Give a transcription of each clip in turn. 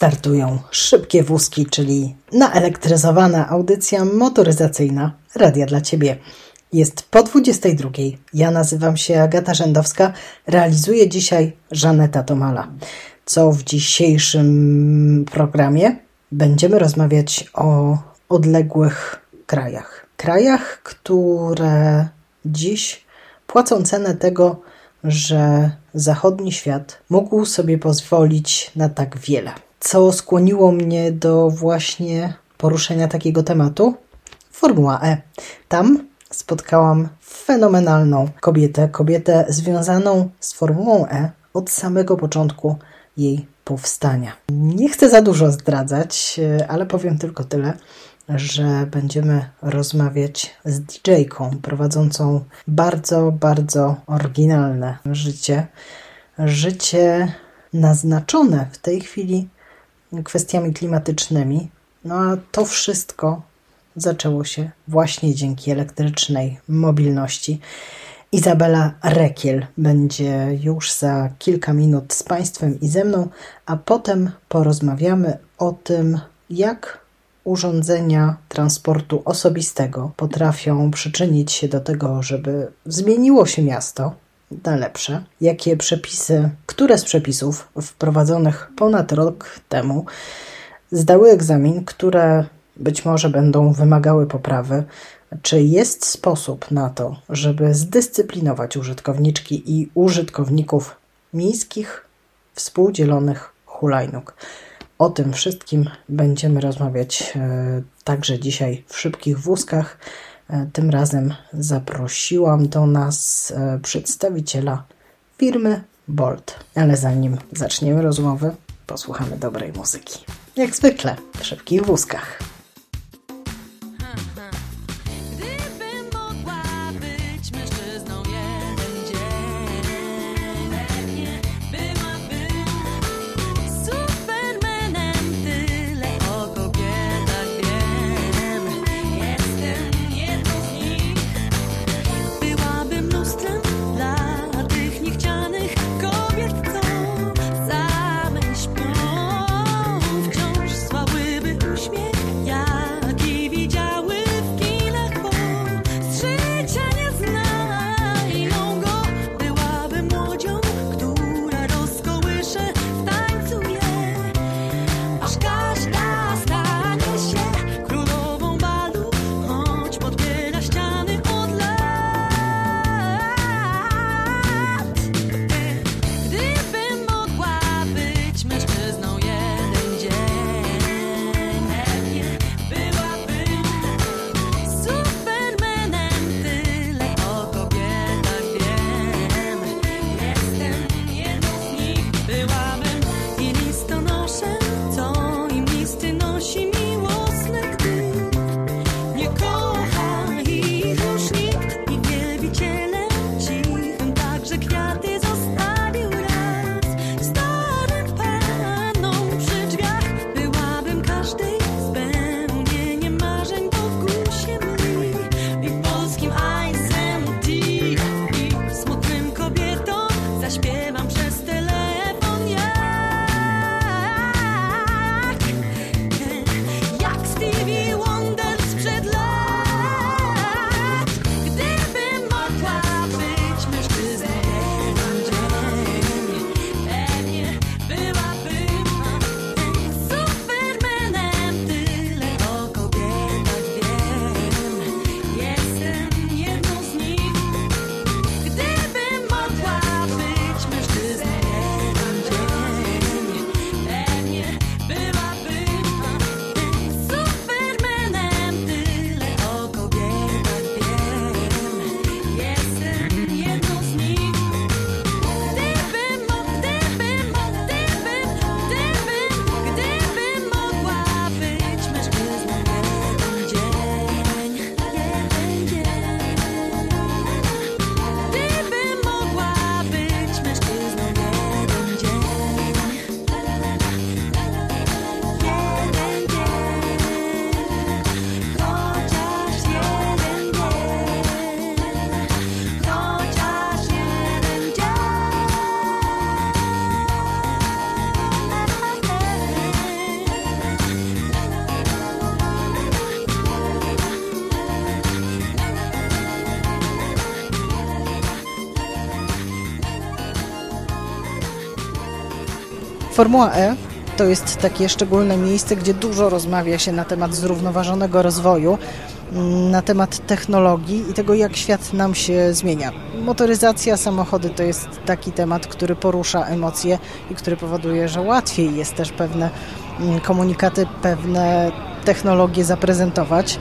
startują szybkie wózki, czyli naelektryzowana audycja motoryzacyjna Radia dla Ciebie. Jest po 22. Ja nazywam się Agata Rzędowska, realizuję dzisiaj Żaneta Tomala. Co w dzisiejszym programie? Będziemy rozmawiać o odległych krajach. Krajach, które dziś płacą cenę tego, że zachodni świat mógł sobie pozwolić na tak wiele. Co skłoniło mnie do właśnie poruszenia takiego tematu? Formuła E. Tam spotkałam fenomenalną kobietę, kobietę związaną z Formułą E od samego początku jej powstania. Nie chcę za dużo zdradzać, ale powiem tylko tyle, że będziemy rozmawiać z DJ-ką prowadzącą bardzo, bardzo oryginalne życie. Życie naznaczone w tej chwili kwestiami klimatycznymi. No a to wszystko zaczęło się właśnie dzięki elektrycznej mobilności. Izabela Rekiel będzie już za kilka minut z Państwem i ze mną, a potem porozmawiamy o tym, jak urządzenia transportu osobistego potrafią przyczynić się do tego, żeby zmieniło się miasto na lepsze, jakie przepisy, które z przepisów wprowadzonych ponad rok temu zdały egzamin, które być może będą wymagały poprawy. Czy jest sposób na to, żeby zdyscyplinować użytkowniczki i użytkowników miejskich współdzielonych hulajnóg? O tym wszystkim będziemy rozmawiać e, także dzisiaj w szybkich wózkach. E, tym razem zaprosiłam do nas e, przedstawiciela firmy Bolt. Ale zanim zaczniemy rozmowę, posłuchamy dobrej muzyki. Jak zwykle w szybkich wózkach. Formuła E to jest takie szczególne miejsce, gdzie dużo rozmawia się na temat zrównoważonego rozwoju, mm, na temat technologii i tego, jak świat nam się zmienia. Motoryzacja, samochody to jest taki temat, który porusza emocje i który powoduje, że łatwiej jest też pewne mm, komunikaty, pewne technologie zaprezentować.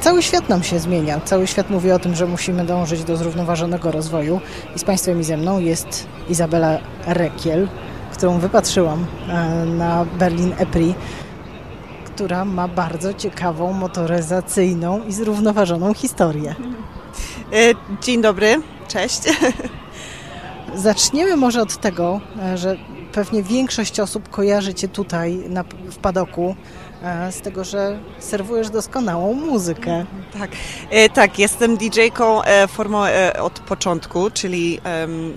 Cały świat nam się zmienia. Cały świat mówi o tym, że musimy dążyć do zrównoważonego rozwoju. I z Państwem i ze mną jest Izabela Rekiel, którą wypatrzyłam e, na Berlin EPRI, która ma bardzo ciekawą motoryzacyjną i zrównoważoną historię. E, dzień dobry, cześć. Zaczniemy może od tego, e, że pewnie większość osób kojarzy Cię tutaj na, w padoku z tego, że serwujesz doskonałą muzykę. Tak, e, tak jestem DJ-ką e, formą e, od początku, czyli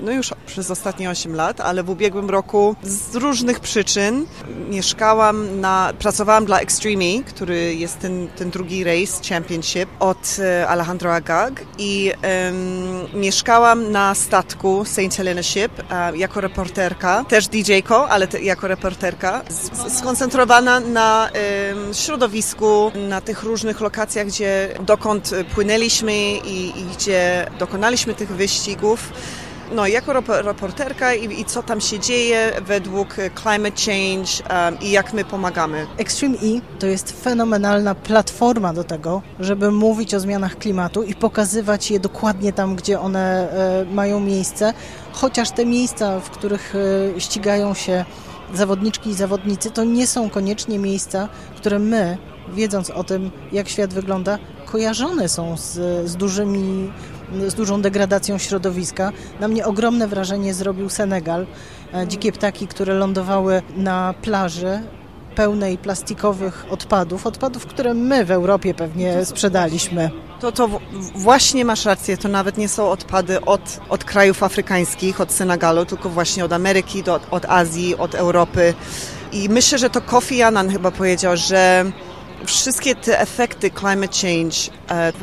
no już przez ostatnie 8 lat, ale w ubiegłym roku z różnych przyczyn mieszkałam na, pracowałam dla Extreme, który jest ten, ten drugi race championship od Alejandro Agag i mieszkałam na statku St. Helena Ship jako reporterka, też DJ-ką, ale te, jako reporterka, skoncentrowana na środowisku, na tych różnych lokacjach, gdzie dokąd płynęliśmy i, i gdzie dokonaliśmy tych wyścigów. No, jako reporterka i, i, co tam się dzieje według climate change um, i jak my pomagamy. Extreme E to jest fenomenalna platforma do tego, żeby mówić o zmianach klimatu i pokazywać je dokładnie tam, gdzie one e, mają miejsce, chociaż te miejsca, w których e, ścigają się zawodniczki i zawodnicy to nie są koniecznie miejsca, które my, wiedząc o tym, jak świat wygląda, kojarzone są z, z dużymi z dużą degradacją środowiska. Na mnie ogromne wrażenie zrobił Senegal. E, dzikie ptaki, które lądowały na plaży pełnej plastikowych odpadów, odpadów, które my w Europie pewnie sprzedaliśmy. To, to właśnie masz rację, to nawet nie są odpady od, od krajów afrykańskich, od Senegalu, tylko właśnie od Ameryki, do, od Azji, od Europy. I myślę, że to Kofi Annan chyba powiedział, że wszystkie te efekty climate change e,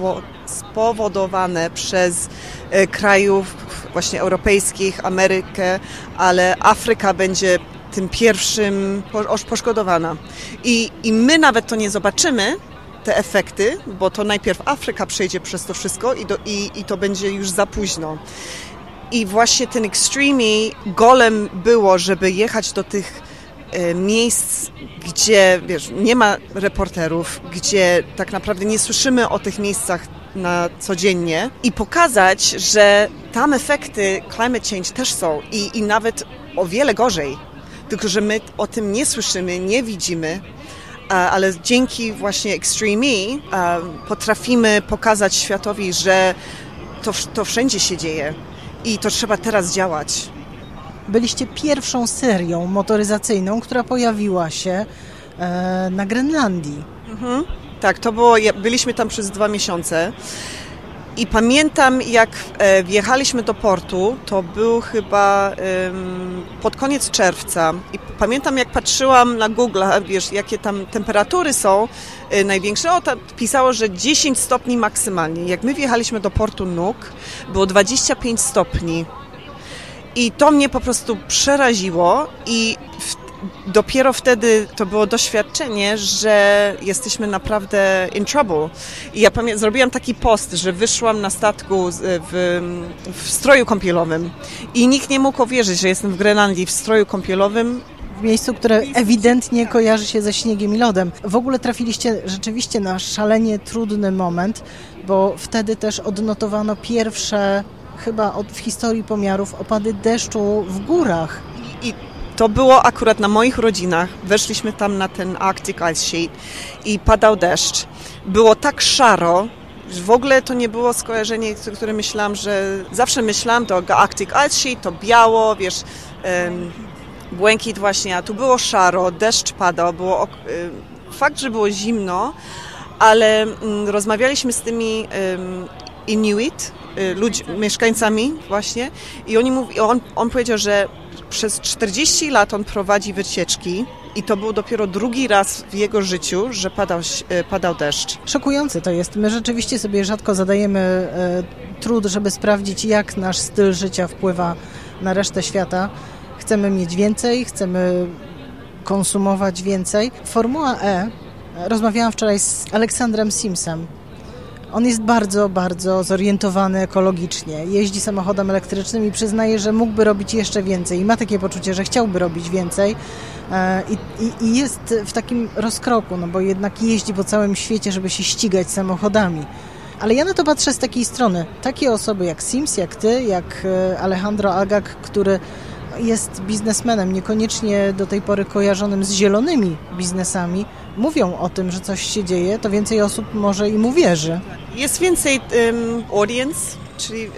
spowodowane przez e, krajów właśnie europejskich, Amerykę, ale Afryka będzie tym pierwszym poszkodowana. I, I my nawet to nie zobaczymy, te efekty, bo to najpierw Afryka przejdzie przez to wszystko i, do, i, i to będzie już za późno. I właśnie ten Extreme golem było, żeby jechać do tych e, miejsc, gdzie wiesz, nie ma reporterów, gdzie tak naprawdę nie słyszymy o tych miejscach na codziennie i pokazać, że tam efekty climate change też są i, i nawet o wiele gorzej tylko że my o tym nie słyszymy, nie widzimy, ale dzięki właśnie Extreme E potrafimy pokazać światowi, że to, to wszędzie się dzieje i to trzeba teraz działać. Byliście pierwszą serią motoryzacyjną, która pojawiła się e, na Grenlandii. Mhm. Tak, to było, byliśmy tam przez dwa miesiące. I pamiętam, jak e, wjechaliśmy do portu, to był chyba pod koniec czerwca. I pamiętam, jak patrzyłam na Google, wiesz, jakie tam temperatury są e, największe. O, tam pisało, że 10 stopni maksymalnie. Jak my wjechaliśmy do portu Nuk, było 25 stopni. I to mnie po prostu przeraziło i w dopiero wtedy to było doświadczenie, że jesteśmy naprawdę in trouble. I ja pamiętam, zrobiłam taki post, że wyszłam na statku w, w stroju kąpielowym i nikt nie mógł uwierzyć, że jestem w Grenlandii w stroju kąpielowym w miejscu, które ewidentnie kojarzy się ze śniegiem i lodem. W ogóle trafiliście rzeczywiście na szalenie trudny moment, bo wtedy też odnotowano pierwsze, chyba od, w historii pomiarów, opady deszczu w górach. I, to było akurat na moich rodzinach. Weszliśmy tam na ten Arctic Ice Sheet i padał deszcz. Było tak szaro, że w ogóle to nie było skojarzenie, które myślałam, że zawsze myślałam, to Arctic Ice Sheet, to biało, wiesz, błękit właśnie, a tu było szaro, deszcz padał, było fakt, że było zimno, ale um, rozmawialiśmy z tymi Inuit, y, ludź, mieszkańcami właśnie i oni mówi, on, on powiedział, że przez 40 lat on prowadzi wycieczki i to był dopiero drugi raz w jego życiu, że padał, y, padał deszcz. Szokujące to jest. My rzeczywiście sobie rzadko zadajemy e, trud, żeby sprawdzić, jak nasz styl życia wpływa na resztę świata. Chcemy mieć więcej, chcemy konsumować więcej. Formuła E, rozmawiałam wczoraj z Aleksandrem Simsem, on jest bardzo, bardzo zorientowany ekologicznie. Jeździ samochodem elektrycznym i przyznaje, że mógłby robić jeszcze więcej. I ma takie poczucie, że chciałby robić więcej. E, I, i, I, jest w takim rozkroku, no bo jednak jeździ po całym świecie, żeby się ścigać samochodami. Ale ja na to patrzę z takiej strony. Takie osoby jak Sims, jak ty, jak e, Alejandro Agag, który jest biznesmenem, niekoniecznie do tej pory kojarzonym z zielonymi biznesami, mówią o tym, że coś się dzieje, to więcej osób może im uwierzy. Jest więcej um, audience, czyli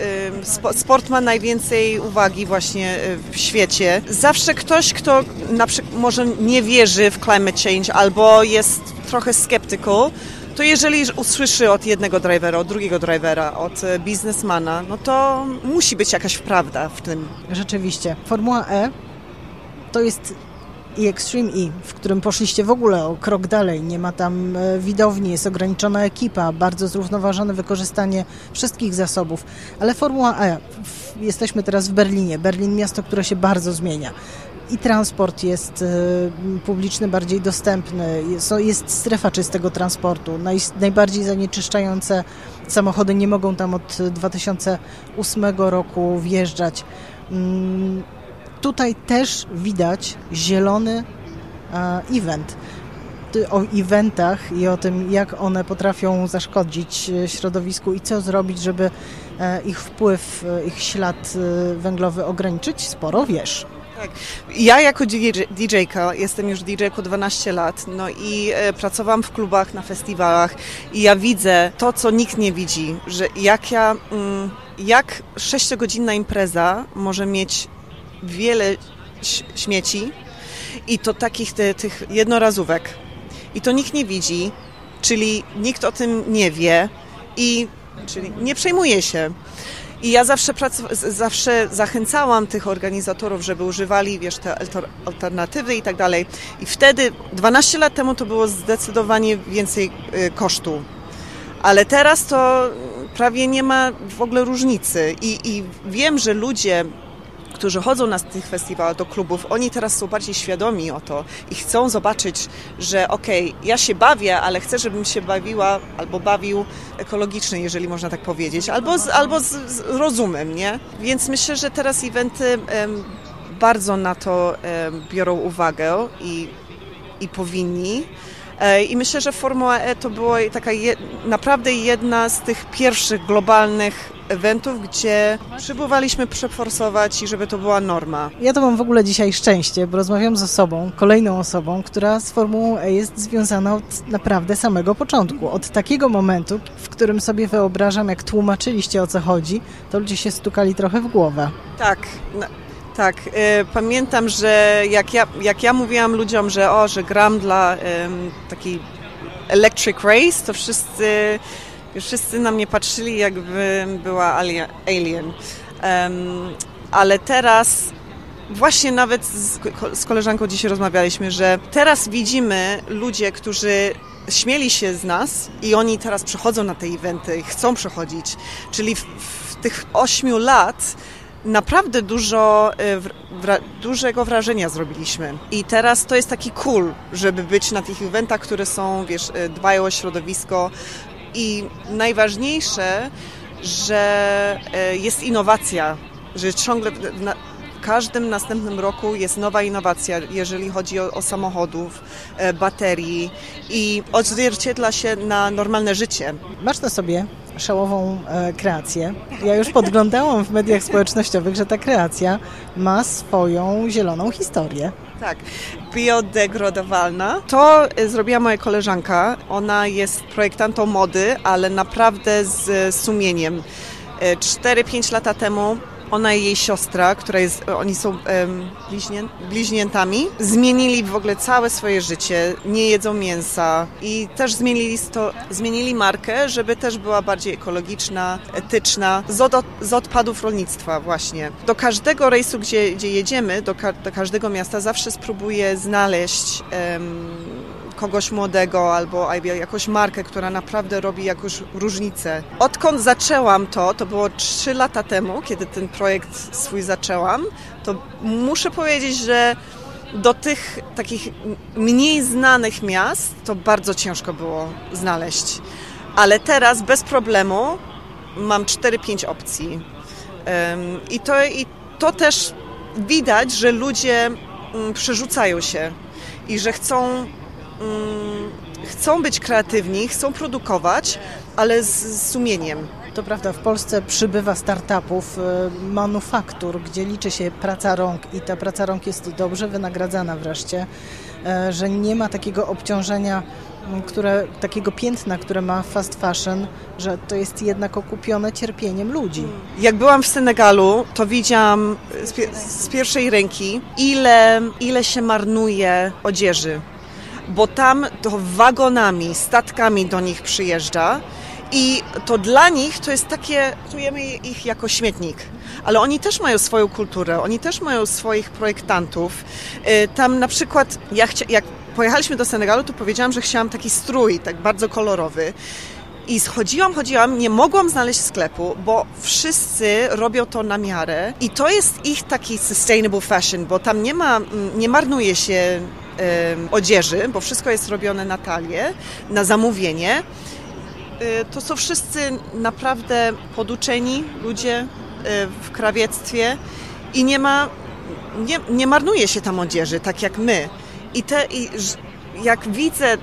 sport ma najwięcej uwagi właśnie e, w świecie. Zawsze ktoś, kto na przykład może nie wierzy w climate change albo jest trochę skeptyką, to jeżeli usłyszy od jednego drivera, od drugiego drivera, od e, biznesmana, no to musi być jakaś prawda w tym. Rzeczywiście. Formuła E to jest i Extreme E, w którym poszliście w ogóle o krok dalej. Nie ma tam e, widowni, jest ograniczona ekipa, bardzo zrównoważone wykorzystanie wszystkich zasobów. Ale Formuła E, jesteśmy teraz w Berlinie. Berlin miasto, które się bardzo zmienia i transport jest e, publiczny bardziej dostępny, jest, jest strefa czystego transportu. Naj, najbardziej zanieczyszczające samochody nie mogą tam od 2008 roku wjeżdżać. Tutaj też widać zielony e, event. O eventach i o tym, jak one potrafią zaszkodzić e, środowisku i co zrobić, żeby e, ich wpływ, ich ślad węglowy ograniczyć, sporo wiesz. Tak. Ja jako DJ-ka, jestem już DJ-ką 12 lat, no i pracowałam w klubach, na festiwalach i ja widzę to, co nikt nie widzi, że jak ja, mm, jak sześciogodzinna impreza może mieć wiele śmieci i to takich te, tych jednorazówek. I to nikt nie widzi, czyli nikt o tym nie wie i czyli nie przejmuje się. I ja zawsze, zawsze zachęcałam tych organizatorów, żeby używali, wiesz, te alternatywy i tak dalej. I wtedy, 12 lat temu to było zdecydowanie więcej y, kosztu. Ale teraz to prawie nie ma w ogóle różnicy. I, i wiem, że ludzie którzy chodzą na tych festiwalach do klubów, oni teraz są bardziej świadomi o to i chcą zobaczyć, że okej, okay, ja się bawię, ale chcę, żebym się bawiła albo bawił ekologicznie, jeżeli można tak powiedzieć, albo z, albo z, z rozumem, nie? Więc myślę, że teraz eventy um, bardzo na to um, biorą uwagę i, i powinni. E, I myślę, że Formuła E to była taka je, naprawdę jedna z tych pierwszych globalnych eventów, gdzie próbowaliśmy przeforsować i żeby to była norma. Ja to mam w ogóle dzisiaj szczęście, bo rozmawiam z osobą, kolejną osobą, która z Formułą E jest związana od naprawdę samego początku. Od takiego momentu, w którym sobie wyobrażam, jak tłumaczyliście o co chodzi, to ludzie się stukali trochę w głowę. Tak. No, tak, y, pamiętam, że jak ja, jak ja mówiłam ludziom, że o, że gram dla y, takiej Electric Race, to wszyscy wszyscy na mnie patrzyli, jakby była alien. Ale teraz właśnie nawet z, koleżanką dzisiaj rozmawialiśmy, że teraz widzimy ludzie, którzy śmieli się z nas i oni teraz przychodzą na te eventy, chcą przechodzić. Czyli w, w tych ośmiu lat naprawdę dużo, e, dużego wrażenia zrobiliśmy. I teraz to jest taki cool, żeby być na tych eventach, które są, wiesz, e, dbają o środowisko, i najważniejsze, że e, jest innowacja, że ciągle w każdym następnym roku jest nowa innowacja, jeżeli chodzi o, o samochodów, e, baterii i odzwierciedla się na normalne życie. Masz na sobie szałową e, kreację. Ja już podglądałam w mediach społecznościowych, że ta kreacja ma swoją zieloną historię. Tak, biodegradowalna. To e, zrobiła moja koleżanka. Ona jest projektantą mody, ale naprawdę z sumieniem. 4-5 e, lata temu ona i jej siostra, która jest, oni są um, bliźnię, bliźniętami, zmienili w ogóle całe swoje życie, nie jedzą mięsa i też zmienili, sto, zmienili markę, żeby też była bardziej ekologiczna, etyczna, z, od, z odpadów rolnictwa właśnie. Do każdego rejsu, gdzie, gdzie jedziemy, do, ka do każdego miasta zawsze spróbuję znaleźć um, kogoś młodego albo jakąś markę, która naprawdę robi jakąś różnicę. Odkąd zaczęłam to, to było 3 lata temu, kiedy ten projekt swój zaczęłam, to muszę powiedzieć, że do tych takich mniej znanych miast to bardzo ciężko było znaleźć. Ale teraz bez problemu mam 4-5 opcji. I to, I to też widać, że ludzie mm, przerzucają się i że chcą, chcą być kreatywni, chcą produkować, ale z sumieniem. To prawda, w Polsce przybywa startupów, y, manufaktur, gdzie liczy się praca rąk i ta praca rąk jest dobrze wynagradzana wreszcie, y, że nie ma takiego obciążenia które, takiego piętna, które ma fast fashion, że to jest jednak okupione cierpieniem ludzi. Jak byłam w Senegalu, to widziałam z, z pierwszej ręki, ile, ile się marnuje odzieży, bo tam to wagonami, statkami do nich przyjeżdża. I to dla nich to jest takie, czujemy ich jako śmietnik, ale oni też mają swoją kulturę, oni też mają swoich projektantów. Y, tam na przykład, ja jak pojechaliśmy do Senegalu, to powiedziałam, że chciałam taki strój, tak bardzo kolorowy. I chodziłam, chodziłam, nie mogłam znaleźć sklepu, bo wszyscy robią to na miarę i to jest ich taki sustainable fashion, bo tam nie ma, mm, nie marnuje się odzieży, bo wszystko jest robione na talię, na zamówienie. Y, to są wszyscy naprawdę poduczeni ludzie y, w krawiectwie i nie ma, nie, nie marnuje się tam odzieży, tak jak my. I, te, i jak widzę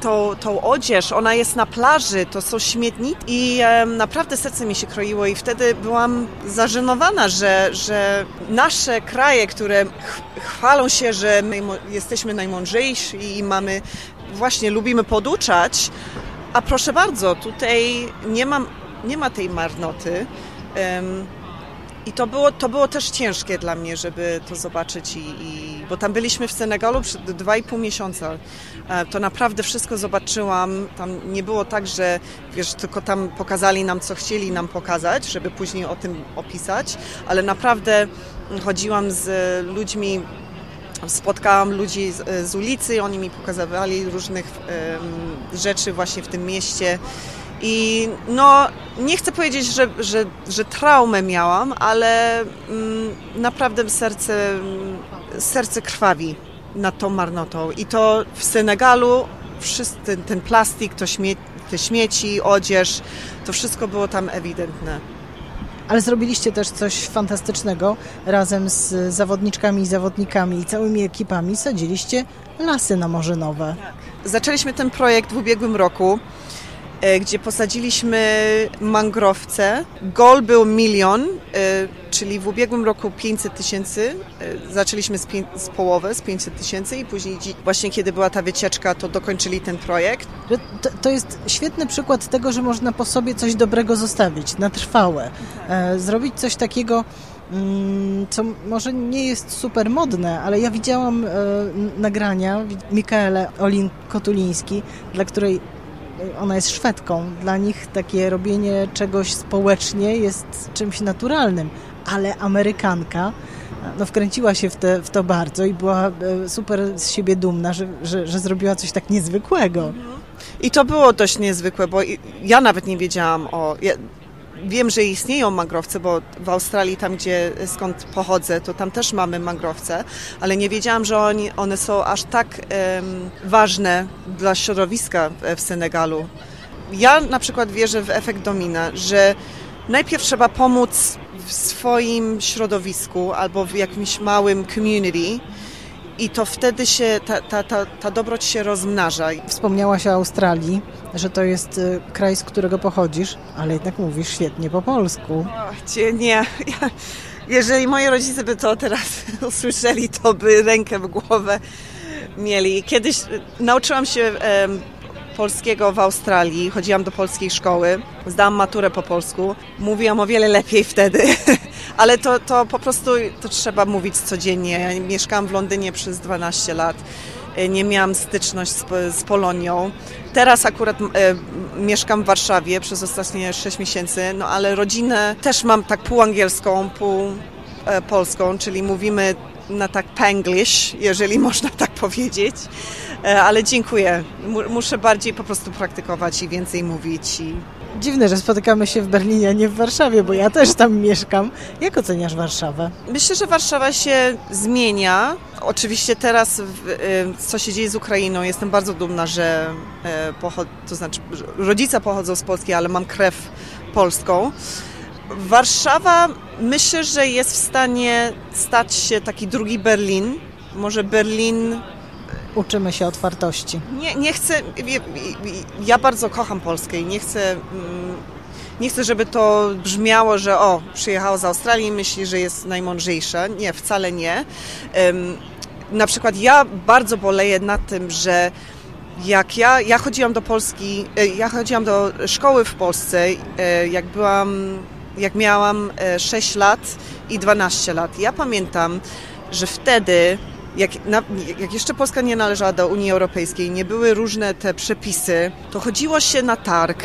tą, tą odzież, ona jest na plaży, to są śmietniki i e, naprawdę serce mi się kroiło i wtedy byłam zażenowana, że, że nasze kraje, które chwalą się, że my jesteśmy najmądrzejsi i mamy, właśnie lubimy poduczać, a proszę bardzo, tutaj nie ma, nie ma tej marnoty. Um, i to było, to było też ciężkie dla mnie, żeby to zobaczyć, i, i bo tam byliśmy w Senegalu przez dwa i pół miesiąca. E, to naprawdę wszystko zobaczyłam. Tam nie było tak, że wiesz, tylko tam pokazali nam, co chcieli nam pokazać, żeby później o tym opisać, ale naprawdę chodziłam z ludźmi spotkałam ludzi z, z ulicy, oni mi pokazywali różnych um, rzeczy właśnie w tym mieście. I no, nie chcę powiedzieć, że, że, że traumę miałam, ale mm, naprawdę serce, serce krwawi nad tą marnotą. I to w Senegalu wszyscy, ten, ten plastik, to śmie te śmieci, odzież, to wszystko było tam ewidentne. Ale zrobiliście też coś fantastycznego razem z zawodniczkami i zawodnikami i całymi ekipami. Sadziliście lasy na Morzynowe. Zaczęliśmy ten projekt w ubiegłym roku. E, gdzie posadziliśmy mangrowce. Gol był milion, e, czyli w ubiegłym roku 500 tysięcy. E, zaczęliśmy z, z połowy, z 500 tysięcy i później właśnie kiedy była ta wycieczka, to dokończyli ten projekt. To, to, jest świetny przykład tego, że można po sobie coś dobrego zostawić na trwałe. Zrobić coś takiego, mm, co może nie jest super modne, ale ja widziałam nagrania Mikaele Olin-Kotuliński, dla której ona jest Szwedką. Dla nich takie robienie czegoś społecznie jest czymś naturalnym, ale Amerykanka no, wkręciła się w, te, w to bardzo i była e, super z siebie dumna, że, że, że zrobiła coś tak niezwykłego. I to było dość niezwykłe, bo ja nawet nie wiedziałam o. wiem, że istnieją mangrowce, bo w Australii, tam gdzie skąd pochodzę, to tam też mamy mangrowce, ale nie wiedziałam, że oni, one są aż tak um, ważne dla środowiska w Senegalu. Ja na przykład wierzę w efekt domina, że najpierw trzeba pomóc w swoim środowisku albo w jakimś małym community, i to wtedy się ta, ta, ta, ta dobroć się rozmnaża. Wspomniałaś o Australii, że to jest y, kraj, z którego pochodzisz, ale jednak mówisz świetnie po polsku. O, nie, ja, jeżeli moi rodzice by to teraz usłyszeli, to by rękę w głowę mieli. Kiedyś y, nauczyłam się polskiego w Australii, chodziłam do polskiej szkoły, zdałam maturę po polsku, mówiłam o wiele lepiej wtedy, ale to, to po prostu to trzeba mówić codziennie. Ja mieszkałam w Londynie przez 12 lat, e, nie miałam styczność z, z Polonią. Teraz akurat e, mieszkam w Warszawie przez ostatnie 6 miesięcy, no ale rodzinę też mam tak pół angielską, pół e, polską, czyli mówimy na tak penglish, jeżeli można tak powiedzieć. E, ale dziękuję. Muszę bardziej po prostu praktykować i więcej mówić. I... Dziwne, że spotykamy się w Berlinie, a nie w Warszawie, bo ja też tam mieszkam. Jak oceniasz Warszawę? Myślę, że Warszawa się zmienia. Oczywiście teraz, co się dzieje z Ukrainą, jestem bardzo dumna, że y, to znaczy rodzice pochodzą z Polski, ale mam krew polską. Warszawa myślę, że jest w stanie stać się taki drugi Berlin. Może Berlin uczymy się otwartości. Nie, nie chcę, ja bardzo kocham Polskę i nie chcę, mm, nie chcę, żeby to brzmiało, że o, przyjechała z Australii i myśli, że jest najmądrzejsza. Nie, wcale nie. Na przykład ja bardzo boleję nad tym, że jak ja, ja chodziłam do Polski, e, ja chodziłam do szkoły w Polsce, e, jak byłam, jak miałam 6 e, lat i 12 lat. Ja pamiętam, że wtedy jak, na, jak jeszcze Polska nie należała do Unii Europejskiej, nie były różne te przepisy, to chodziło się na targ.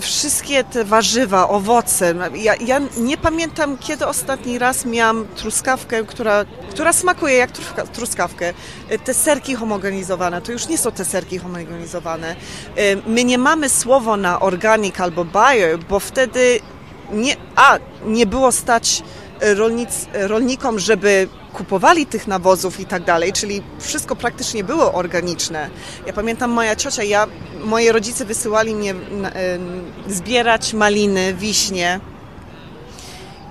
Wszystkie te warzywa, owoce. Ja, ja, nie pamiętam, kiedy ostatni raz miałam truskawkę, która, która smakuje jak truskawkę. Te serki homogenizowane, to już nie są te serki homogenizowane. My nie mamy słowo na organic albo bio, bo wtedy nie, a, nie było stać rolnic, rolnikom, żeby kupowali tych nawozów i tak dalej, czyli wszystko praktycznie było organiczne. Ja pamiętam moja ciocia, ja, moje rodzice wysyłali mnie zbierać maliny, wiśnie.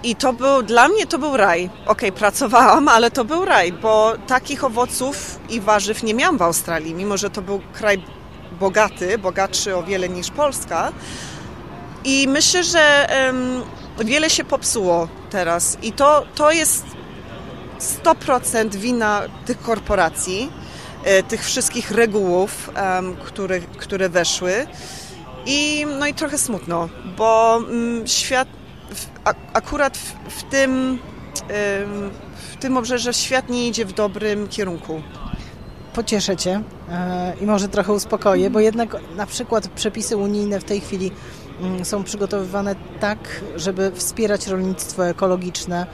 I to był, dla mnie to był raj. Okej, okay, pracowałam, ale to był raj, bo takich owoców i warzyw nie miałam w Australii, mimo że to był kraj bogaty, bogatszy o wiele niż Polska. I myślę, że um, wiele się popsuło teraz. I to, to jest 100% wina tych korporacji, e, tych wszystkich regułów, które, które weszły. I, no i trochę smutno, bo mm, świat, akurat w, w tym, w tym obrzeże świat nie idzie w dobrym kierunku. Pocieszę Cię e, i może trochę uspokoję, bo jednak na przykład przepisy unijne w tej chwili mm, są przygotowywane tak, żeby wspierać rolnictwo ekologiczne,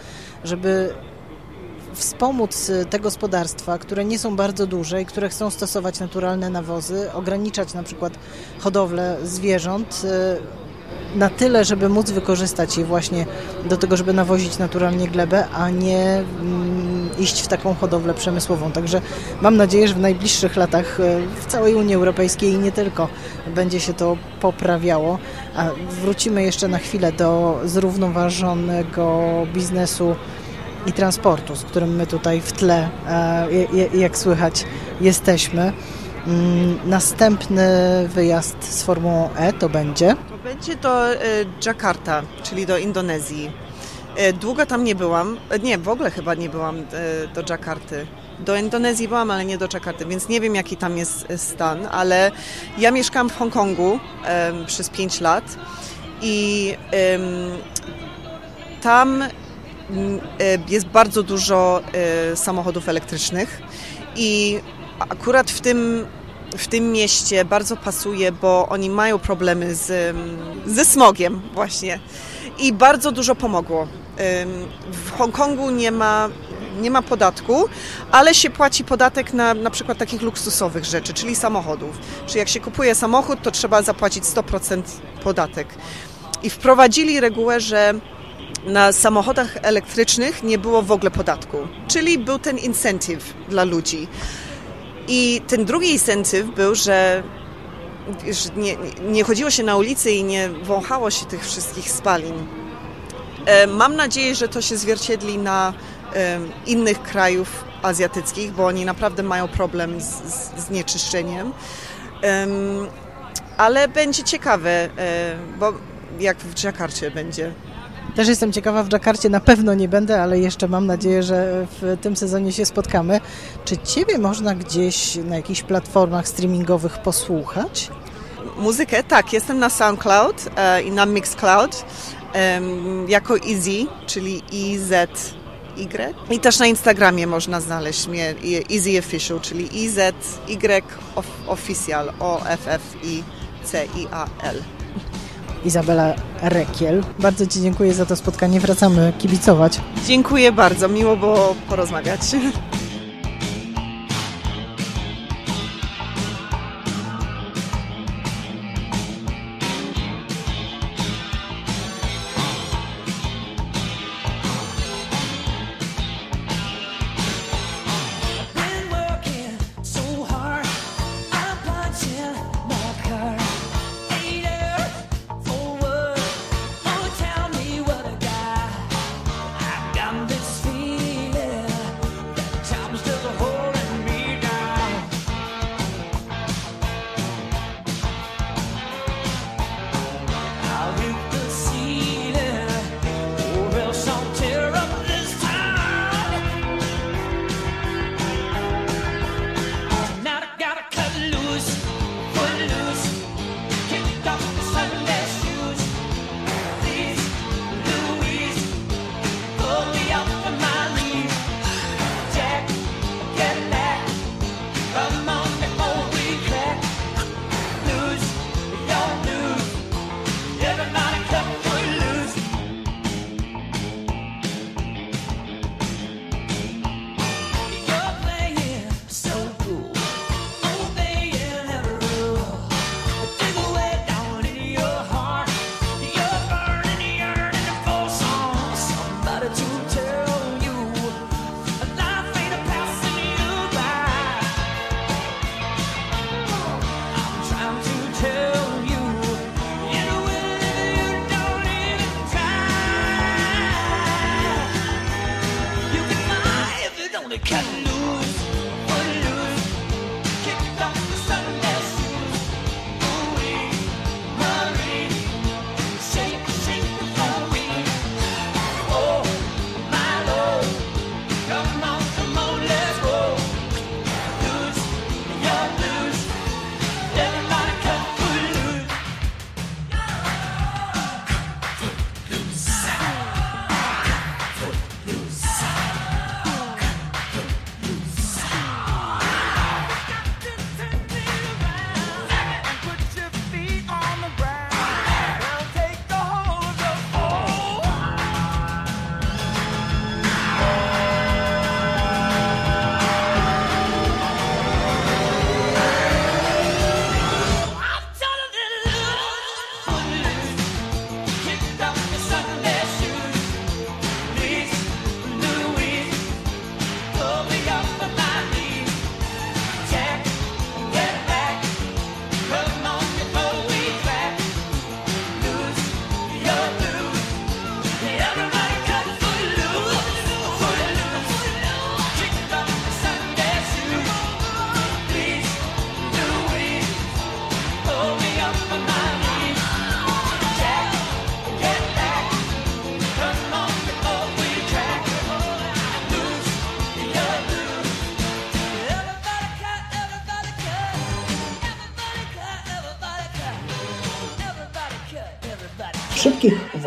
żeby wspomóc y, te gospodarstwa, które nie są bardzo duże i które chcą stosować naturalne nawozy, ograniczać na przykład hodowlę zwierząt y, na tyle, żeby móc wykorzystać je właśnie do tego, żeby nawozić naturalnie glebę, a nie mm, iść w taką hodowlę przemysłową. Także mam nadzieję, że w najbliższych latach y, w całej Unii Europejskiej i nie tylko będzie się to poprawiało. A wrócimy jeszcze na chwilę do zrównoważonego biznesu i transportu, z którym my tutaj w tle, e, jak słychać, jesteśmy. Mm, następny wyjazd z Formułą E to będzie? To będzie do e, Jakarta, czyli do Indonezji. E, długo tam nie byłam, nie, w ogóle chyba nie byłam do Jakarty. Do Indonezji byłam, ale nie do Jakarty, więc nie wiem jaki tam jest stan, ale ja mieszkam w Hongkongu przez 5 lat i tam jest bardzo dużo e, samochodów elektrycznych i akurat w tym, w tym mieście bardzo pasuje, bo oni mają problemy z, mm, ze smogiem właśnie i bardzo dużo pomogło. W Hongkongu nie ma, nie ma podatku, ale się płaci podatek na na przykład takich luksusowych rzeczy, czyli samochodów. Czyli jak się kupuje samochód, to trzeba zapłacić 100% podatek. I wprowadzili regułę, że na samochodach elektrycznych nie było w ogóle podatku, czyli był ten incentyw dla ludzi. I ten drugi incentyw był, że nie, nie chodziło się na ulicy i nie wąchało się tych wszystkich spalin. E, mam nadzieję, że to się zwierciedli na innych krajów azjatyckich, bo oni naprawdę mają problem z, z. Ale będzie ciekawe, e, bo jak w Dżakarcie będzie. Też jestem ciekawa, w Dżakarcie na pewno nie będę, ale jeszcze mam nadzieję, że w tym sezonie się spotkamy. Czy Ciebie można gdzieś na jakichś platformach streamingowych posłuchać? Muzykę? Tak, jestem na SoundCloud e, i na Mixcloud jako Easy, czyli EZ Y. I też na Instagramie można znaleźć mnie Easy Official, czyli EZY Official, O F F I C I A L. Izabela Rekiel. Bardzo Ci dziękuję za to spotkanie. Wracamy kibicować. Dziękuję bardzo. Miło było porozmawiać.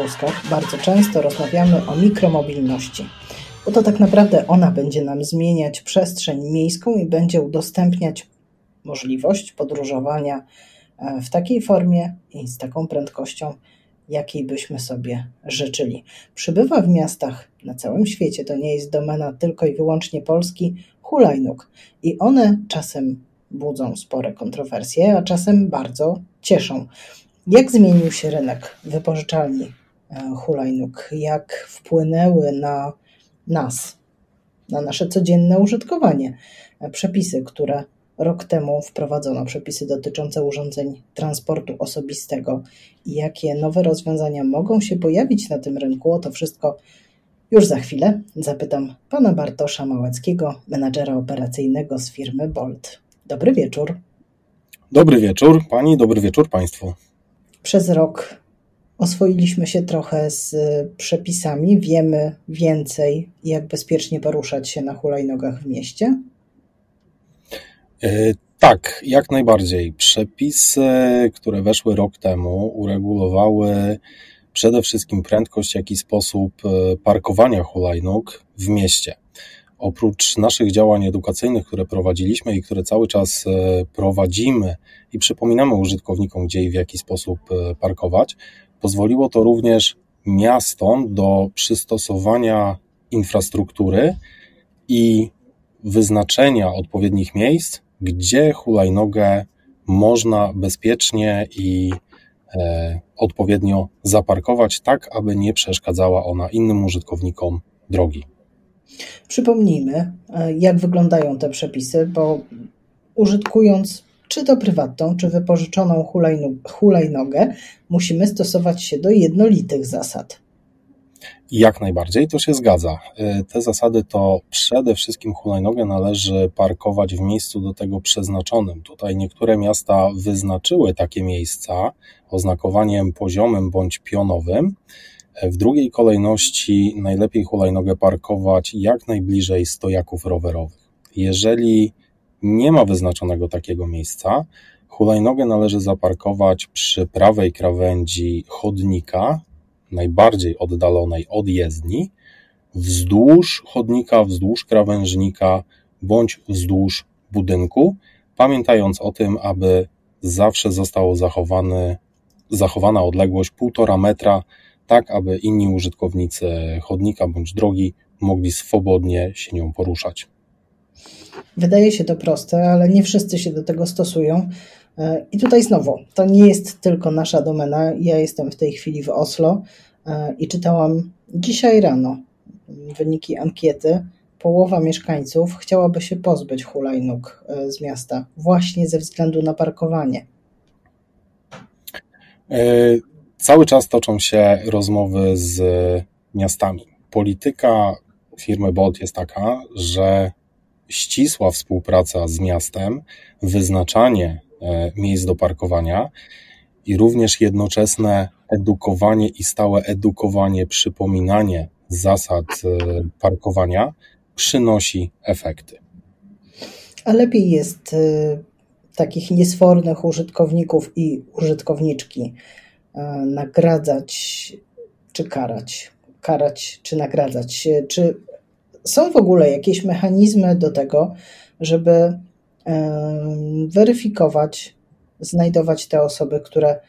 Wózkach bardzo często rozmawiamy o mikromobilności, bo to tak naprawdę ona będzie nam zmieniać przestrzeń miejską i będzie udostępniać możliwość podróżowania e, w takiej formie i z taką prędkością, jakiej byśmy sobie życzyli. Przybywa w miastach na całym świecie, to nie jest domena tylko i wyłącznie Polski, hulajnóg. I one czasem budzą spore kontrowersje, a czasem bardzo cieszą. Jak zmienił się rynek wypożyczalni hulajnóg? Jak wpłynęły na nas, na nasze codzienne użytkowanie e, przepisy, które rok temu wprowadzono, przepisy dotyczące urządzeń transportu osobistego i jakie nowe rozwiązania mogą się pojawić na tym rynku? O to wszystko już za chwilę zapytam pana Bartosza Małeckiego, menadżera operacyjnego z firmy Bolt. Dobry wieczór. Dobry wieczór pani, dobry wieczór państwu. Przez rok oswoiliśmy się trochę z przepisami, wiemy więcej, jak bezpiecznie poruszać się na hulajnogach w mieście? E, tak, jak najbardziej. Przepisy, które weszły rok temu, uregulowały przede wszystkim prędkość, jak i sposób e, parkowania hulajnóg w mieście. Oprócz naszych działań edukacyjnych, które prowadziliśmy i które cały czas e, prowadzimy i przypominamy użytkownikom, gdzie i w jaki sposób parkować, pozwoliło to również miastom do przystosowania infrastruktury i wyznaczenia odpowiednich miejsc, gdzie hulajnogę można bezpiecznie i e, odpowiednio zaparkować, tak aby nie przeszkadzała ona innym użytkownikom drogi. Przypomnijmy, e, jak wyglądają te przepisy, bo użytkując czy to prywatną, czy wypożyczoną hulajnogę, musimy stosować się do jednolitych zasad. Jak najbardziej, to się zgadza. E, te zasady to przede wszystkim hulajnogę należy parkować w miejscu do tego przeznaczonym. Tutaj niektóre miasta wyznaczyły takie miejsca oznakowaniem poziomym bądź pionowym, w drugiej kolejności najlepiej hulajnogę parkować jak najbliżej stojaków rowerowych. Jeżeli nie ma wyznaczonego takiego miejsca, hulajnogę należy zaparkować przy prawej krawędzi chodnika, najbardziej oddalonej od jezdni, wzdłuż chodnika, wzdłuż krawężnika bądź wzdłuż budynku, pamiętając o tym, aby zawsze zachowany, zachowana odległość półtora metra tak aby inni użytkownicy chodnika bądź drogi mogli swobodnie się nią poruszać. Wydaje się to proste, ale nie wszyscy się do tego stosują. E, I tutaj znowu, to nie jest tylko nasza domena. Ja jestem w tej chwili w Oslo e, i czytałam dzisiaj rano wyniki ankiety. Połowa mieszkańców chciałaby się pozbyć hulajnóg e, z miasta właśnie ze względu na parkowanie. Cały czas toczą się rozmowy z miastami. Polityka firmy Bolt jest taka, że ścisła współpraca z miastem, wyznaczanie e, miejsc do parkowania i również jednoczesne edukowanie i stałe edukowanie, przypominanie zasad e, parkowania przynosi efekty. A lepiej jest e, takich niesfornych użytkowników i użytkowniczki nagradzać czy karać? Karać czy nagradzać? Czy są w ogóle jakieś mechanizmy do tego, żeby e, weryfikować, znajdować te osoby, które.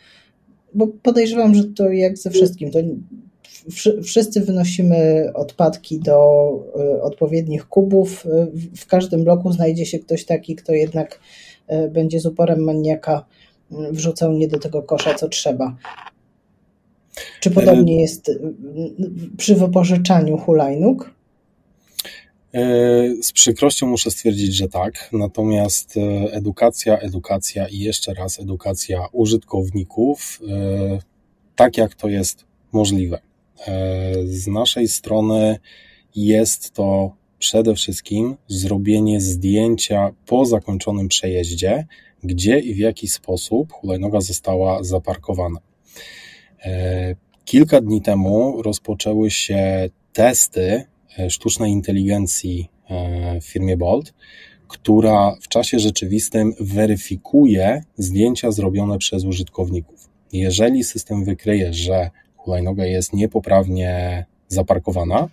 Bo podejrzewam, że to jak ze wszystkim, to wszyscy wynosimy odpadki do e, odpowiednich kubów. W każdym bloku znajdzie się ktoś taki, kto jednak będzie z uporem maniaka wrzucał nie do tego kosza, co trzeba. Czy podobnie jest przy wypożyczaniu hulajnóg? E, z przykrością muszę stwierdzić, że tak. Natomiast e, edukacja, edukacja i jeszcze raz edukacja użytkowników, e, tak jak to jest możliwe. Z naszej strony jest to przede wszystkim zrobienie zdjęcia po zakończonym przejeździe, gdzie i w jaki sposób hulajnoga została zaparkowana. Kilka dni temu rozpoczęły się testy sztucznej inteligencji e, w firmie Bolt, która w czasie rzeczywistym weryfikuje zdjęcia zrobione przez użytkowników. Jeżeli system wykryje, że hulajnoga jest niepoprawnie zaparkowana,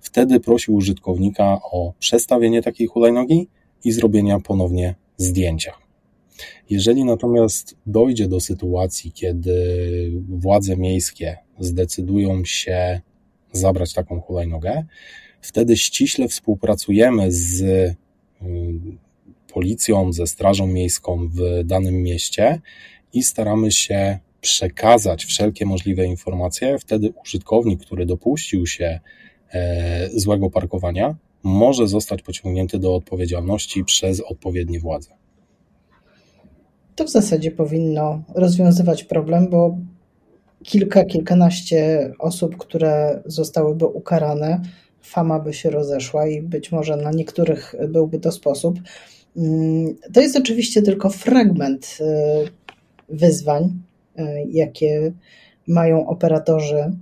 wtedy prosi użytkownika o przestawienie takiej hulajnogi i zrobienia ponownie zdjęcia. Jeżeli natomiast dojdzie do sytuacji, kiedy władze miejskie zdecydują się zabrać taką hulajnogę, wtedy ściśle współpracujemy z y, policją, ze Strażą Miejską w danym mieście i staramy się przekazać wszelkie możliwe informacje. Wtedy użytkownik, który dopuścił się e, złego parkowania, może zostać pociągnięty do odpowiedzialności przez odpowiednie władze. To w zasadzie powinno rozwiązywać problem, bo kilka, kilkanaście osób, które zostałyby ukarane, fama by się rozeszła i być może na niektórych byłby to sposób. Mm, to jest oczywiście tylko fragment y, wyzwań, y, jakie mają operatorzy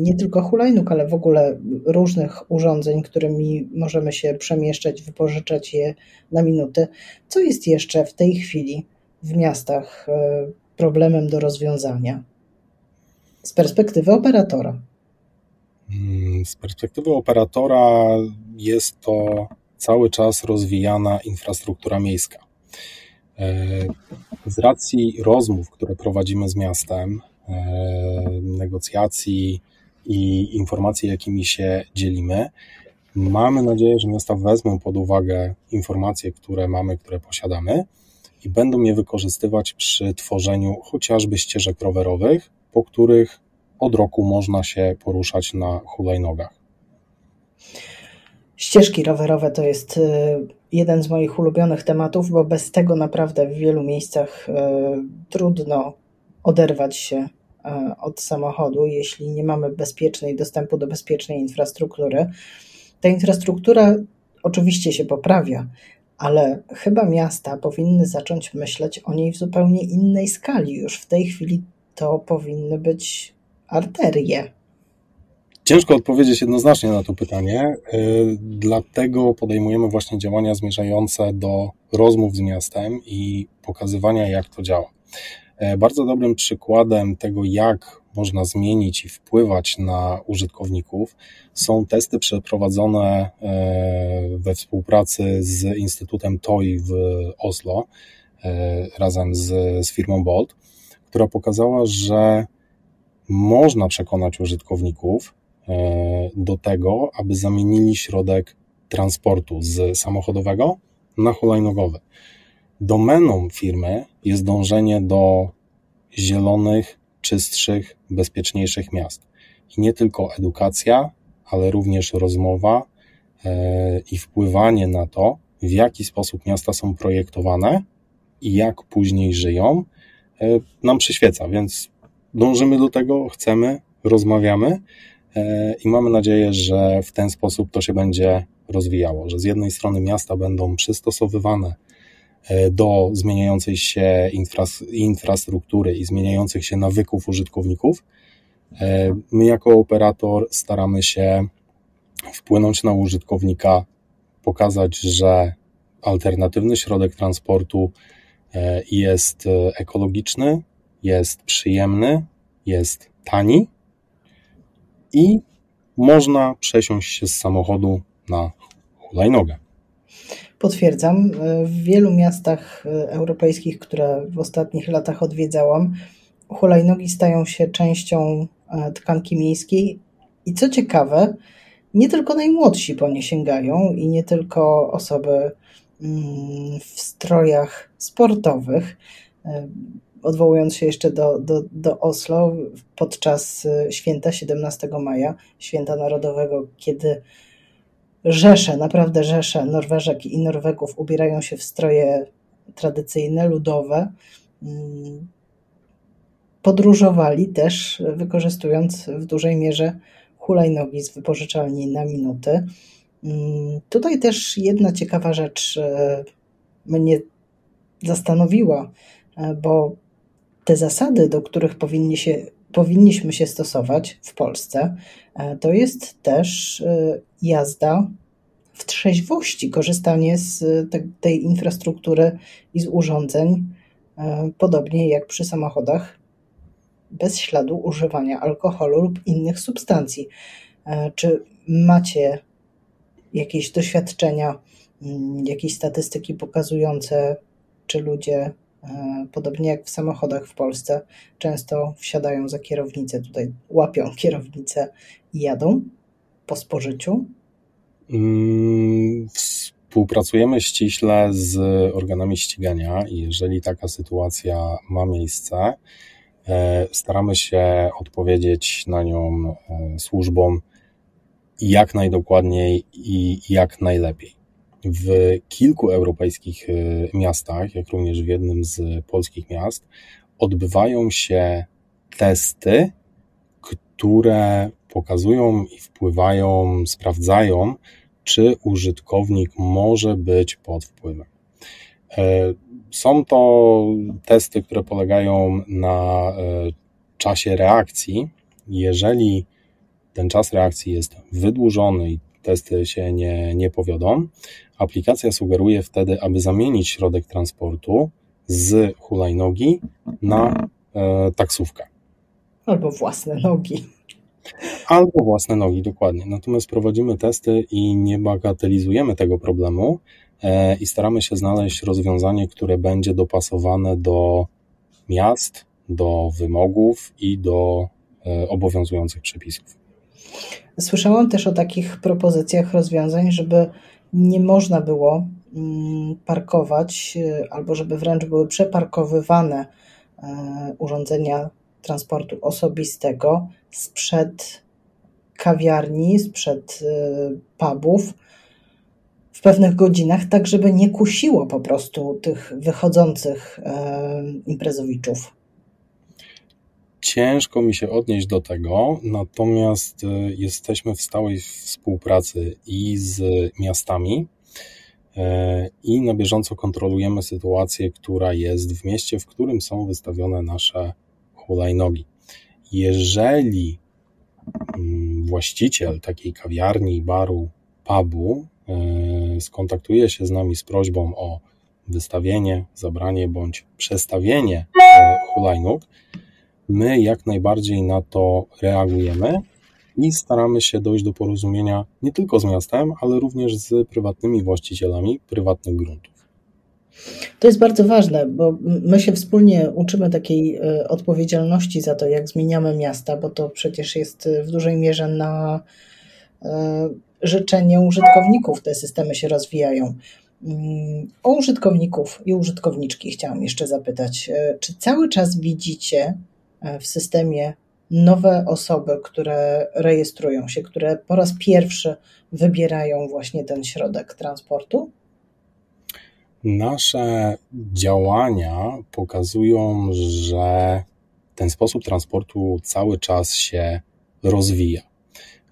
nie tylko hulajnóg, ale w ogóle różnych urządzeń, którymi możemy się przemieszczać, wypożyczać je na minuty. Co jest jeszcze w tej chwili w miastach e, problemem do rozwiązania z perspektywy operatora? Mm, z perspektywy operatora jest to cały czas rozwijana infrastruktura miejska. E, z racji rozmów, które prowadzimy z miastem, E, negocjacji i informacji, jakimi się dzielimy. Mamy nadzieję, że miasta wezmą pod uwagę informacje, które mamy, które posiadamy i będą je wykorzystywać przy tworzeniu chociażby ścieżek rowerowych, po których od roku można się poruszać na hulajnogach. Ścieżki rowerowe to jest y, jeden z moich ulubionych tematów, bo bez tego naprawdę w wielu miejscach y, trudno oderwać się E, od samochodu, jeśli nie mamy bezpiecznej dostępu do bezpiecznej infrastruktury. Ta infrastruktura oczywiście się poprawia, ale chyba miasta powinny zacząć myśleć o niej w zupełnie innej skali. Już w tej chwili to powinny być arterie. Ciężko odpowiedzieć jednoznacznie na to pytanie, e, dlatego podejmujemy właśnie działania zmierzające do rozmów z miastem i pokazywania, jak to działa. E, bardzo dobrym przykładem tego, jak można zmienić i wpływać na użytkowników, są testy przeprowadzone e, we współpracy z Instytutem TOI w Oslo e, razem z, z firmą Bolt, która pokazała, że można przekonać użytkowników do tego, aby zamienili środek transportu z samochodowego na hulajnogowy. Domeną firmy jest dążenie do zielonych, czystszych, bezpieczniejszych miast. I nie tylko edukacja, ale również rozmowa e, i wpływanie na to, w jaki sposób miasta są projektowane i jak później żyją, e, nam przyświeca. Więc dążymy do tego, chcemy, rozmawiamy e, i mamy nadzieję, że w ten sposób to się będzie rozwijało, że z jednej strony miasta będą przystosowywane do zmieniającej się infrastruktury i zmieniających się nawyków użytkowników. E, my, jako operator, staramy się wpłynąć na użytkownika, pokazać, że alternatywny środek transportu e, jest ekologiczny, jest przyjemny, jest tani i można przesiąść się z samochodu na hulajnogę. Potwierdzam. W wielu miastach e, europejskich, które w ostatnich latach odwiedzałam, hulajnogi stają się częścią e, tkanki miejskiej i co ciekawe, nie tylko najmłodsi po nie sięgają i nie tylko osoby mm, w strojach sportowych. E, odwołując się jeszcze do, do, do Oslo, podczas święta 17 maja, święta narodowego, kiedy rzesze, naprawdę rzesze Norweżek i Norwegów ubierają się w stroje tradycyjne, ludowe. Mm, podróżowali też, wykorzystując w dużej mierze hulajnogi z wypożyczalni na minuty. Mm, tutaj też jedna ciekawa rzecz e, mnie zastanowiła, e, bo te zasady, do których powinni się, powinniśmy się stosować w Polsce, e, to jest też jazda w trzeźwości, korzystanie z te, tej infrastruktury i z urządzeń, e, podobnie jak przy samochodach bez śladu używania alkoholu lub innych substancji. Czy macie jakieś doświadczenia, mm, jakieś statystyki pokazujące, czy ludzie, podobnie jak w samochodach w Polsce, często wsiadają za kierownicę, tutaj łapią kierownicę i jadą po spożyciu? Mm, współpracujemy ściśle z organami ścigania i jeżeli taka sytuacja ma miejsce, e, staramy się odpowiedzieć na nią e, służbom jak najdokładniej i jak najlepiej. W kilku europejskich e, miastach, jak również w jednym z polskich miast, odbywają się testy, które pokazują i wpływają, sprawdzają, czy użytkownik może być pod wpływem. E, są to testy, które polegają na e, czasie reakcji. Jeżeli ten czas reakcji jest wydłużony i testy się nie, nie powiodą, aplikacja sugeruje wtedy, aby zamienić środek transportu z hulajnogi na e, taksówkę. Albo własne nogi. Albo własne nogi, dokładnie. Natomiast prowadzimy testy i nie bagatelizujemy tego problemu e, i staramy się znaleźć rozwiązanie, które będzie dopasowane do miast, do wymogów i do e, obowiązujących przepisów. Słyszałam też o takich propozycjach rozwiązań, żeby nie można było mm, parkować, e, albo żeby wręcz były przeparkowywane urządzenia transportu osobistego sprzed kawiarni, sprzed y, pubów w pewnych godzinach, tak żeby nie kusiło po prostu tych wychodzących imprezowiczów. Ciężko mi się odnieść do tego, natomiast y, jesteśmy w stałej współpracy i z miastami, y, i na bieżąco kontrolujemy sytuację, która jest w mieście, w którym są wystawione nasze hulajnogi. Jeżeli mm, właściciel takiej kawiarni, baru, pubu e, skontaktuje się z nami z prośbą o wystawienie, zabranie bądź przestawienie e, hulajnóg, my jak najbardziej na to reagujemy i staramy się dojść do porozumienia nie tylko z miastem, ale również z prywatnymi właścicielami prywatnych gruntów. To jest bardzo ważne, bo my się wspólnie uczymy takiej e, odpowiedzialności za to, jak zmieniamy miasta, bo to przecież jest e, w dużej mierze na e, życzenie użytkowników te systemy się rozwijają. Mm, o użytkowników i użytkowniczki chciałam jeszcze zapytać, czy cały czas widzicie w systemie nowe osoby, które rejestrują się, które po raz pierwszy wybierają właśnie ten środek transportu? Nasze działania pokazują, że ten sposób transportu cały czas się rozwija.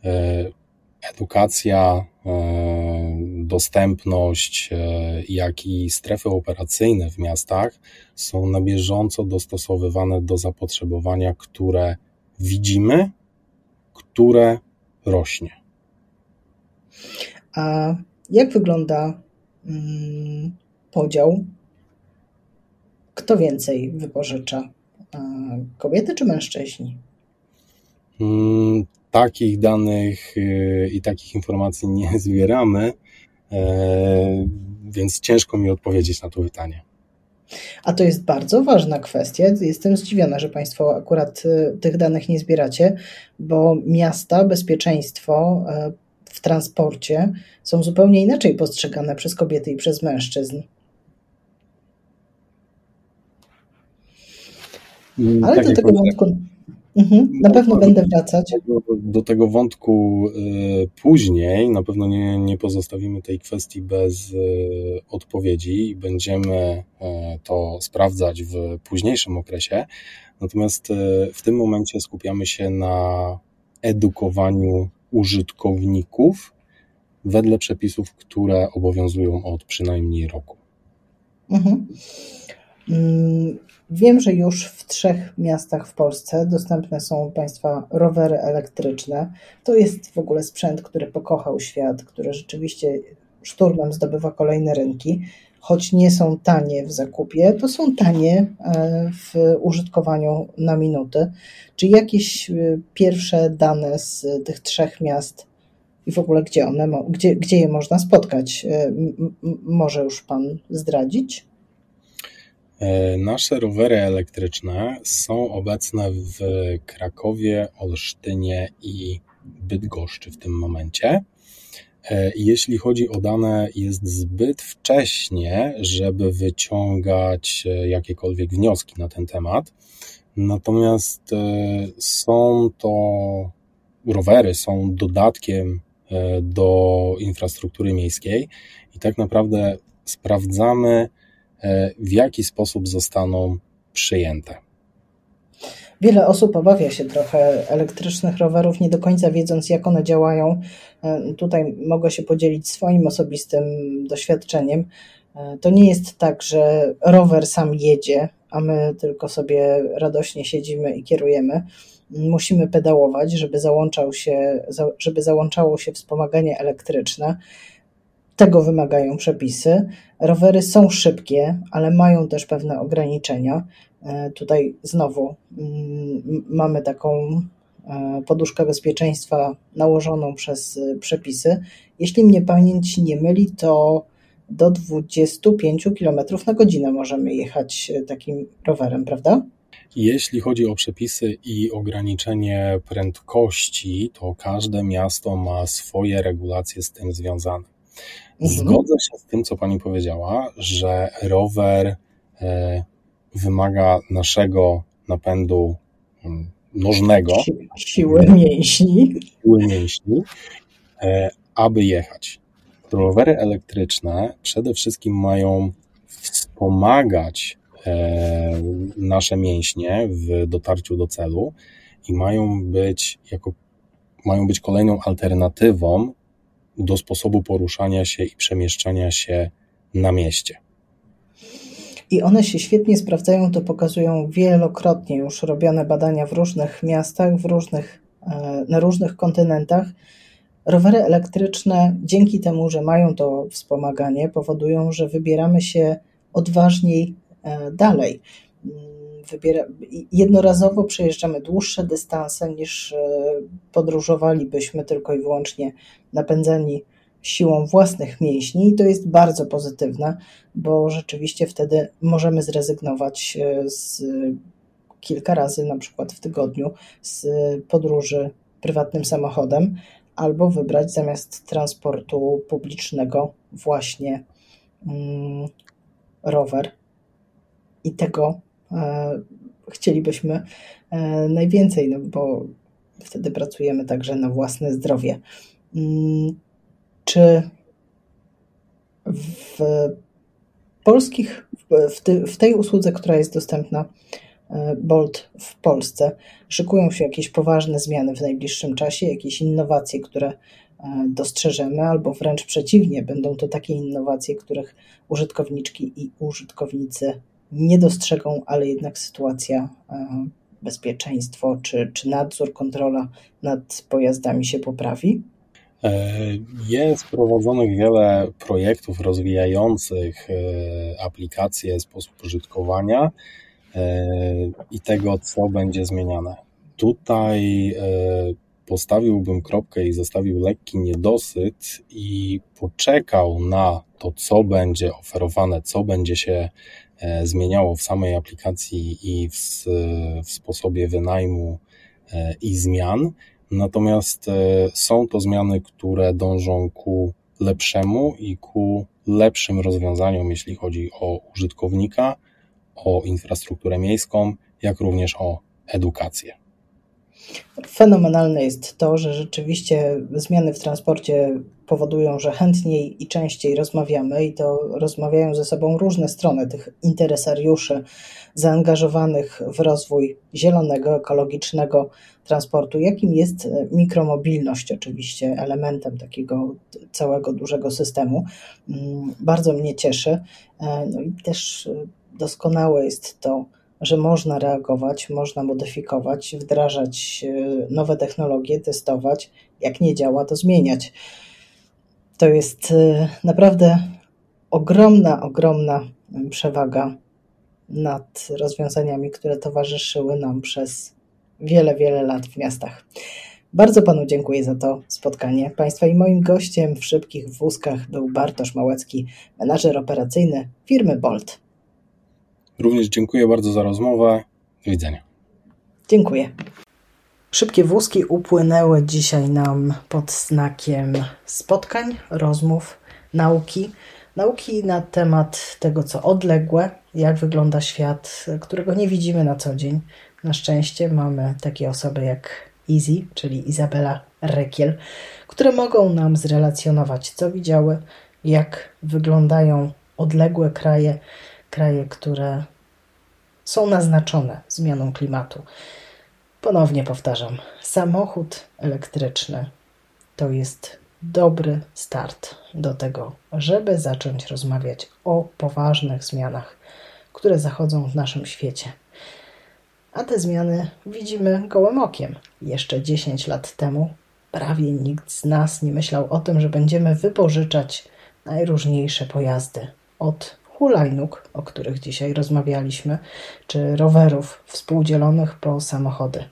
E, edukacja, e, dostępność, e, jak i strefy operacyjne w miastach są na bieżąco dostosowywane do zapotrzebowania, które widzimy, które rośnie. A jak wygląda mm, podział, kto więcej wypożycza? Kobiety czy mężczyźni? Hmm, takich danych y, i takich informacji nie zbieramy, więc ciężko mi odpowiedzieć na to pytanie. A to jest bardzo ważna kwestia. Jestem zdziwiona, że Państwo akurat y, tych danych nie zbieracie, bo miasta, bezpieczeństwo e, w transporcie są zupełnie inaczej postrzegane przez kobiety i przez mężczyzn. Mm, Ale tak do tego wątku mhm, na pewno będę wracać. Do, do tego wątku y, później, na pewno nie, nie pozostawimy tej kwestii bez y, odpowiedzi i będziemy y, to sprawdzać w późniejszym okresie. Natomiast w tym momencie skupiamy się na edukowaniu użytkowników wedle przepisów, które obowiązują od przynajmniej roku. Mhm. Mm, Wiem, że już w trzech miastach w Polsce dostępne są Państwa rowery elektryczne. To jest w ogóle sprzęt, który pokochał świat, który rzeczywiście szturmem zdobywa kolejne rynki. choć nie są tanie w zakupie, to są tanie e, w użytkowaniu na minuty. Czy jakieś e, pierwsze dane z tych trzech miast i w ogóle gdzie one, gdzie, gdzie je można spotkać, e, może już Pan zdradzić? Nasze rowery elektryczne są obecne w Krakowie, Olsztynie i Bydgoszczy w tym momencie. E, jeśli chodzi o dane, jest zbyt wcześnie, żeby wyciągać e, jakiekolwiek wnioski na ten temat. Natomiast e, są to rowery, są dodatkiem do infrastruktury miejskiej i tak naprawdę sprawdzamy, w jaki sposób zostaną przyjęte. Wiele osób obawia się trochę elektrycznych rowerów, nie do końca wiedząc, jak one działają. E, tutaj mogę się podzielić swoim osobistym doświadczeniem. E, to nie jest tak, że rower sam jedzie, a my tylko sobie radośnie siedzimy i kierujemy. Musimy pedałować, żeby, załączał się, żeby załączało się wspomaganie elektryczne. Tego wymagają przepisy. Rowery są szybkie, ale mają też pewne ograniczenia. E, tutaj znowu mm, mamy taką e, poduszkę bezpieczeństwa nałożoną przez e, przepisy. Jeśli mnie pamięć nie myli, to do 25 km na godzinę możemy jechać takim rowerem, prawda? Jeśli chodzi o przepisy i ograniczenie prędkości, to każde miasto ma swoje regulacje z tym związane. Mhm. Zgodzę się z tym, co pani powiedziała, że rower wymaga naszego napędu mm, nożnego. Siły mięśni. Siły mięśni, e, aby jechać. Rowery elektryczne przede wszystkim mają wspomagać e, nasze mięśnie w dotarciu do celu i mają być jako mają być kolejną alternatywą do sposobu poruszania się i przemieszczania się na mieście. I one się świetnie sprawdzają, to pokazują wielokrotnie już robione badania w różnych miastach, w różnych, e, na różnych kontynentach. Rowery elektryczne, dzięki temu, że mają to wspomaganie, powodują, że wybieramy się odważniej e, dalej. Wybiera, jednorazowo przejeżdżamy dłuższe dystanse niż e, podróżowalibyśmy tylko i wyłącznie napędzeni siłą własnych mięśni i to jest bardzo pozytywne, bo rzeczywiście wtedy możemy zrezygnować e, z kilka razy na przykład w tygodniu z podróży prywatnym samochodem albo wybrać zamiast transportu publicznego właśnie mm, rower. I tego chcielibyśmy e, najwięcej, no bo wtedy pracujemy także na własne zdrowie. Mm, czy w polskich, w, tej usłudze, która jest dostępna, e, Bolt w Polsce, szykują się jakieś poważne zmiany w najbliższym czasie, jakieś innowacje, które e, dostrzeżemy, albo wręcz przeciwnie, będą to takie innowacje, których użytkowniczki i użytkownicy nie dostrzegą, ale jednak sytuacja, e, bezpieczeństwo czy, czy nadzór, kontrola nad pojazdami się poprawi? E, jest prowadzonych wiele projektów rozwijających e, aplikacje, sposób użytkowania i tego, co będzie zmieniane. Tutaj postawiłbym kropkę i zostawił lekki niedosyt i poczekał na to, co będzie oferowane, co będzie się zmieniało w samej aplikacji i w, w sposobie wynajmu i zmian Natomiast e, są to zmiany, które dążą ku lepszemu i ku lepszym rozwiązaniom, jeśli chodzi o użytkownika, o infrastrukturę miejską, jak również o edukację. Fenomenalne jest to, że rzeczywiście zmiany w transporcie powodują, że chętniej i częściej rozmawiamy i to rozmawiają ze sobą różne strony tych interesariuszy zaangażowanych w rozwój zielonego, ekologicznego transportu, jakim jest mikromobilność, oczywiście elementem takiego całego dużego systemu. Mm, bardzo mnie cieszy. E, no i też doskonałe jest to, że można reagować, można modyfikować, wdrażać e, nowe technologie, testować. Jak nie działa, to zmieniać. To jest e, naprawdę ogromna, ogromna przewaga nad rozwiązaniami, które towarzyszyły nam przez wiele, wiele lat w miastach. Bardzo Panu dziękuję za to spotkanie. Państwa i moim gościem w szybkich wózkach był Bartosz Małecki, menadżer operacyjny firmy Bolt. Również dziękuję bardzo za rozmowę. Do widzenia. Dziękuję. Szybkie wózki upłynęły dzisiaj nam pod znakiem spotkań, rozmów, nauki. Nauki na temat tego, co odległe, jak wygląda świat, którego nie widzimy na co dzień. Na szczęście mamy takie osoby jak Easy, czyli Izabela Rekiel, które mogą nam zrelacjonować, co widziały, jak wyglądają odległe kraje, kraje, które są naznaczone zmianą klimatu. Ponownie powtarzam, samochód elektryczny to jest dobry start do tego, żeby zacząć rozmawiać o poważnych zmianach, które zachodzą w naszym świecie. A te zmiany widzimy gołym okiem. Jeszcze 10 lat temu prawie nikt z nas nie myślał o tym, że będziemy wypożyczać najróżniejsze pojazdy od hulajnóg, o których dzisiaj rozmawialiśmy, czy rowerów współdzielonych po samochody.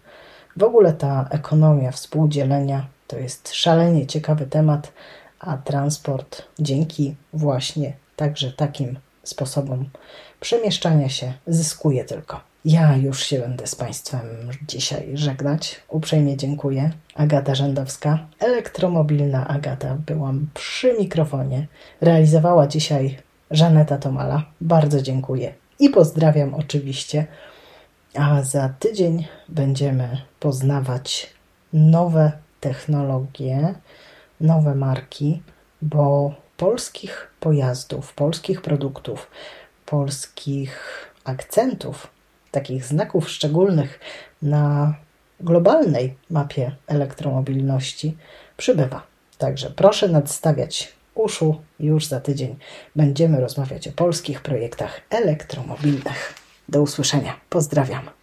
W ogóle ta ekonomia współdzielenia to jest szalenie ciekawy temat, a transport dzięki właśnie także takim sposobom przemieszczania się zyskuje tylko. Ja już się będę z Państwem dzisiaj żegnać. Uprzejmie dziękuję. Agata Rzędowska, elektromobilna Agata, byłam przy mikrofonie. Realizowała dzisiaj Żaneta Tomala. Bardzo dziękuję i pozdrawiam oczywiście. A za tydzień będziemy poznawać nowe technologie, nowe marki, bo polskich pojazdów, polskich produktów, polskich akcentów, takich znaków szczególnych na globalnej mapie elektromobilności przybywa. Także proszę nadstawiać uszu. Już za tydzień będziemy rozmawiać o polskich projektach elektromobilnych. Do usłyszenia. Pozdrawiam.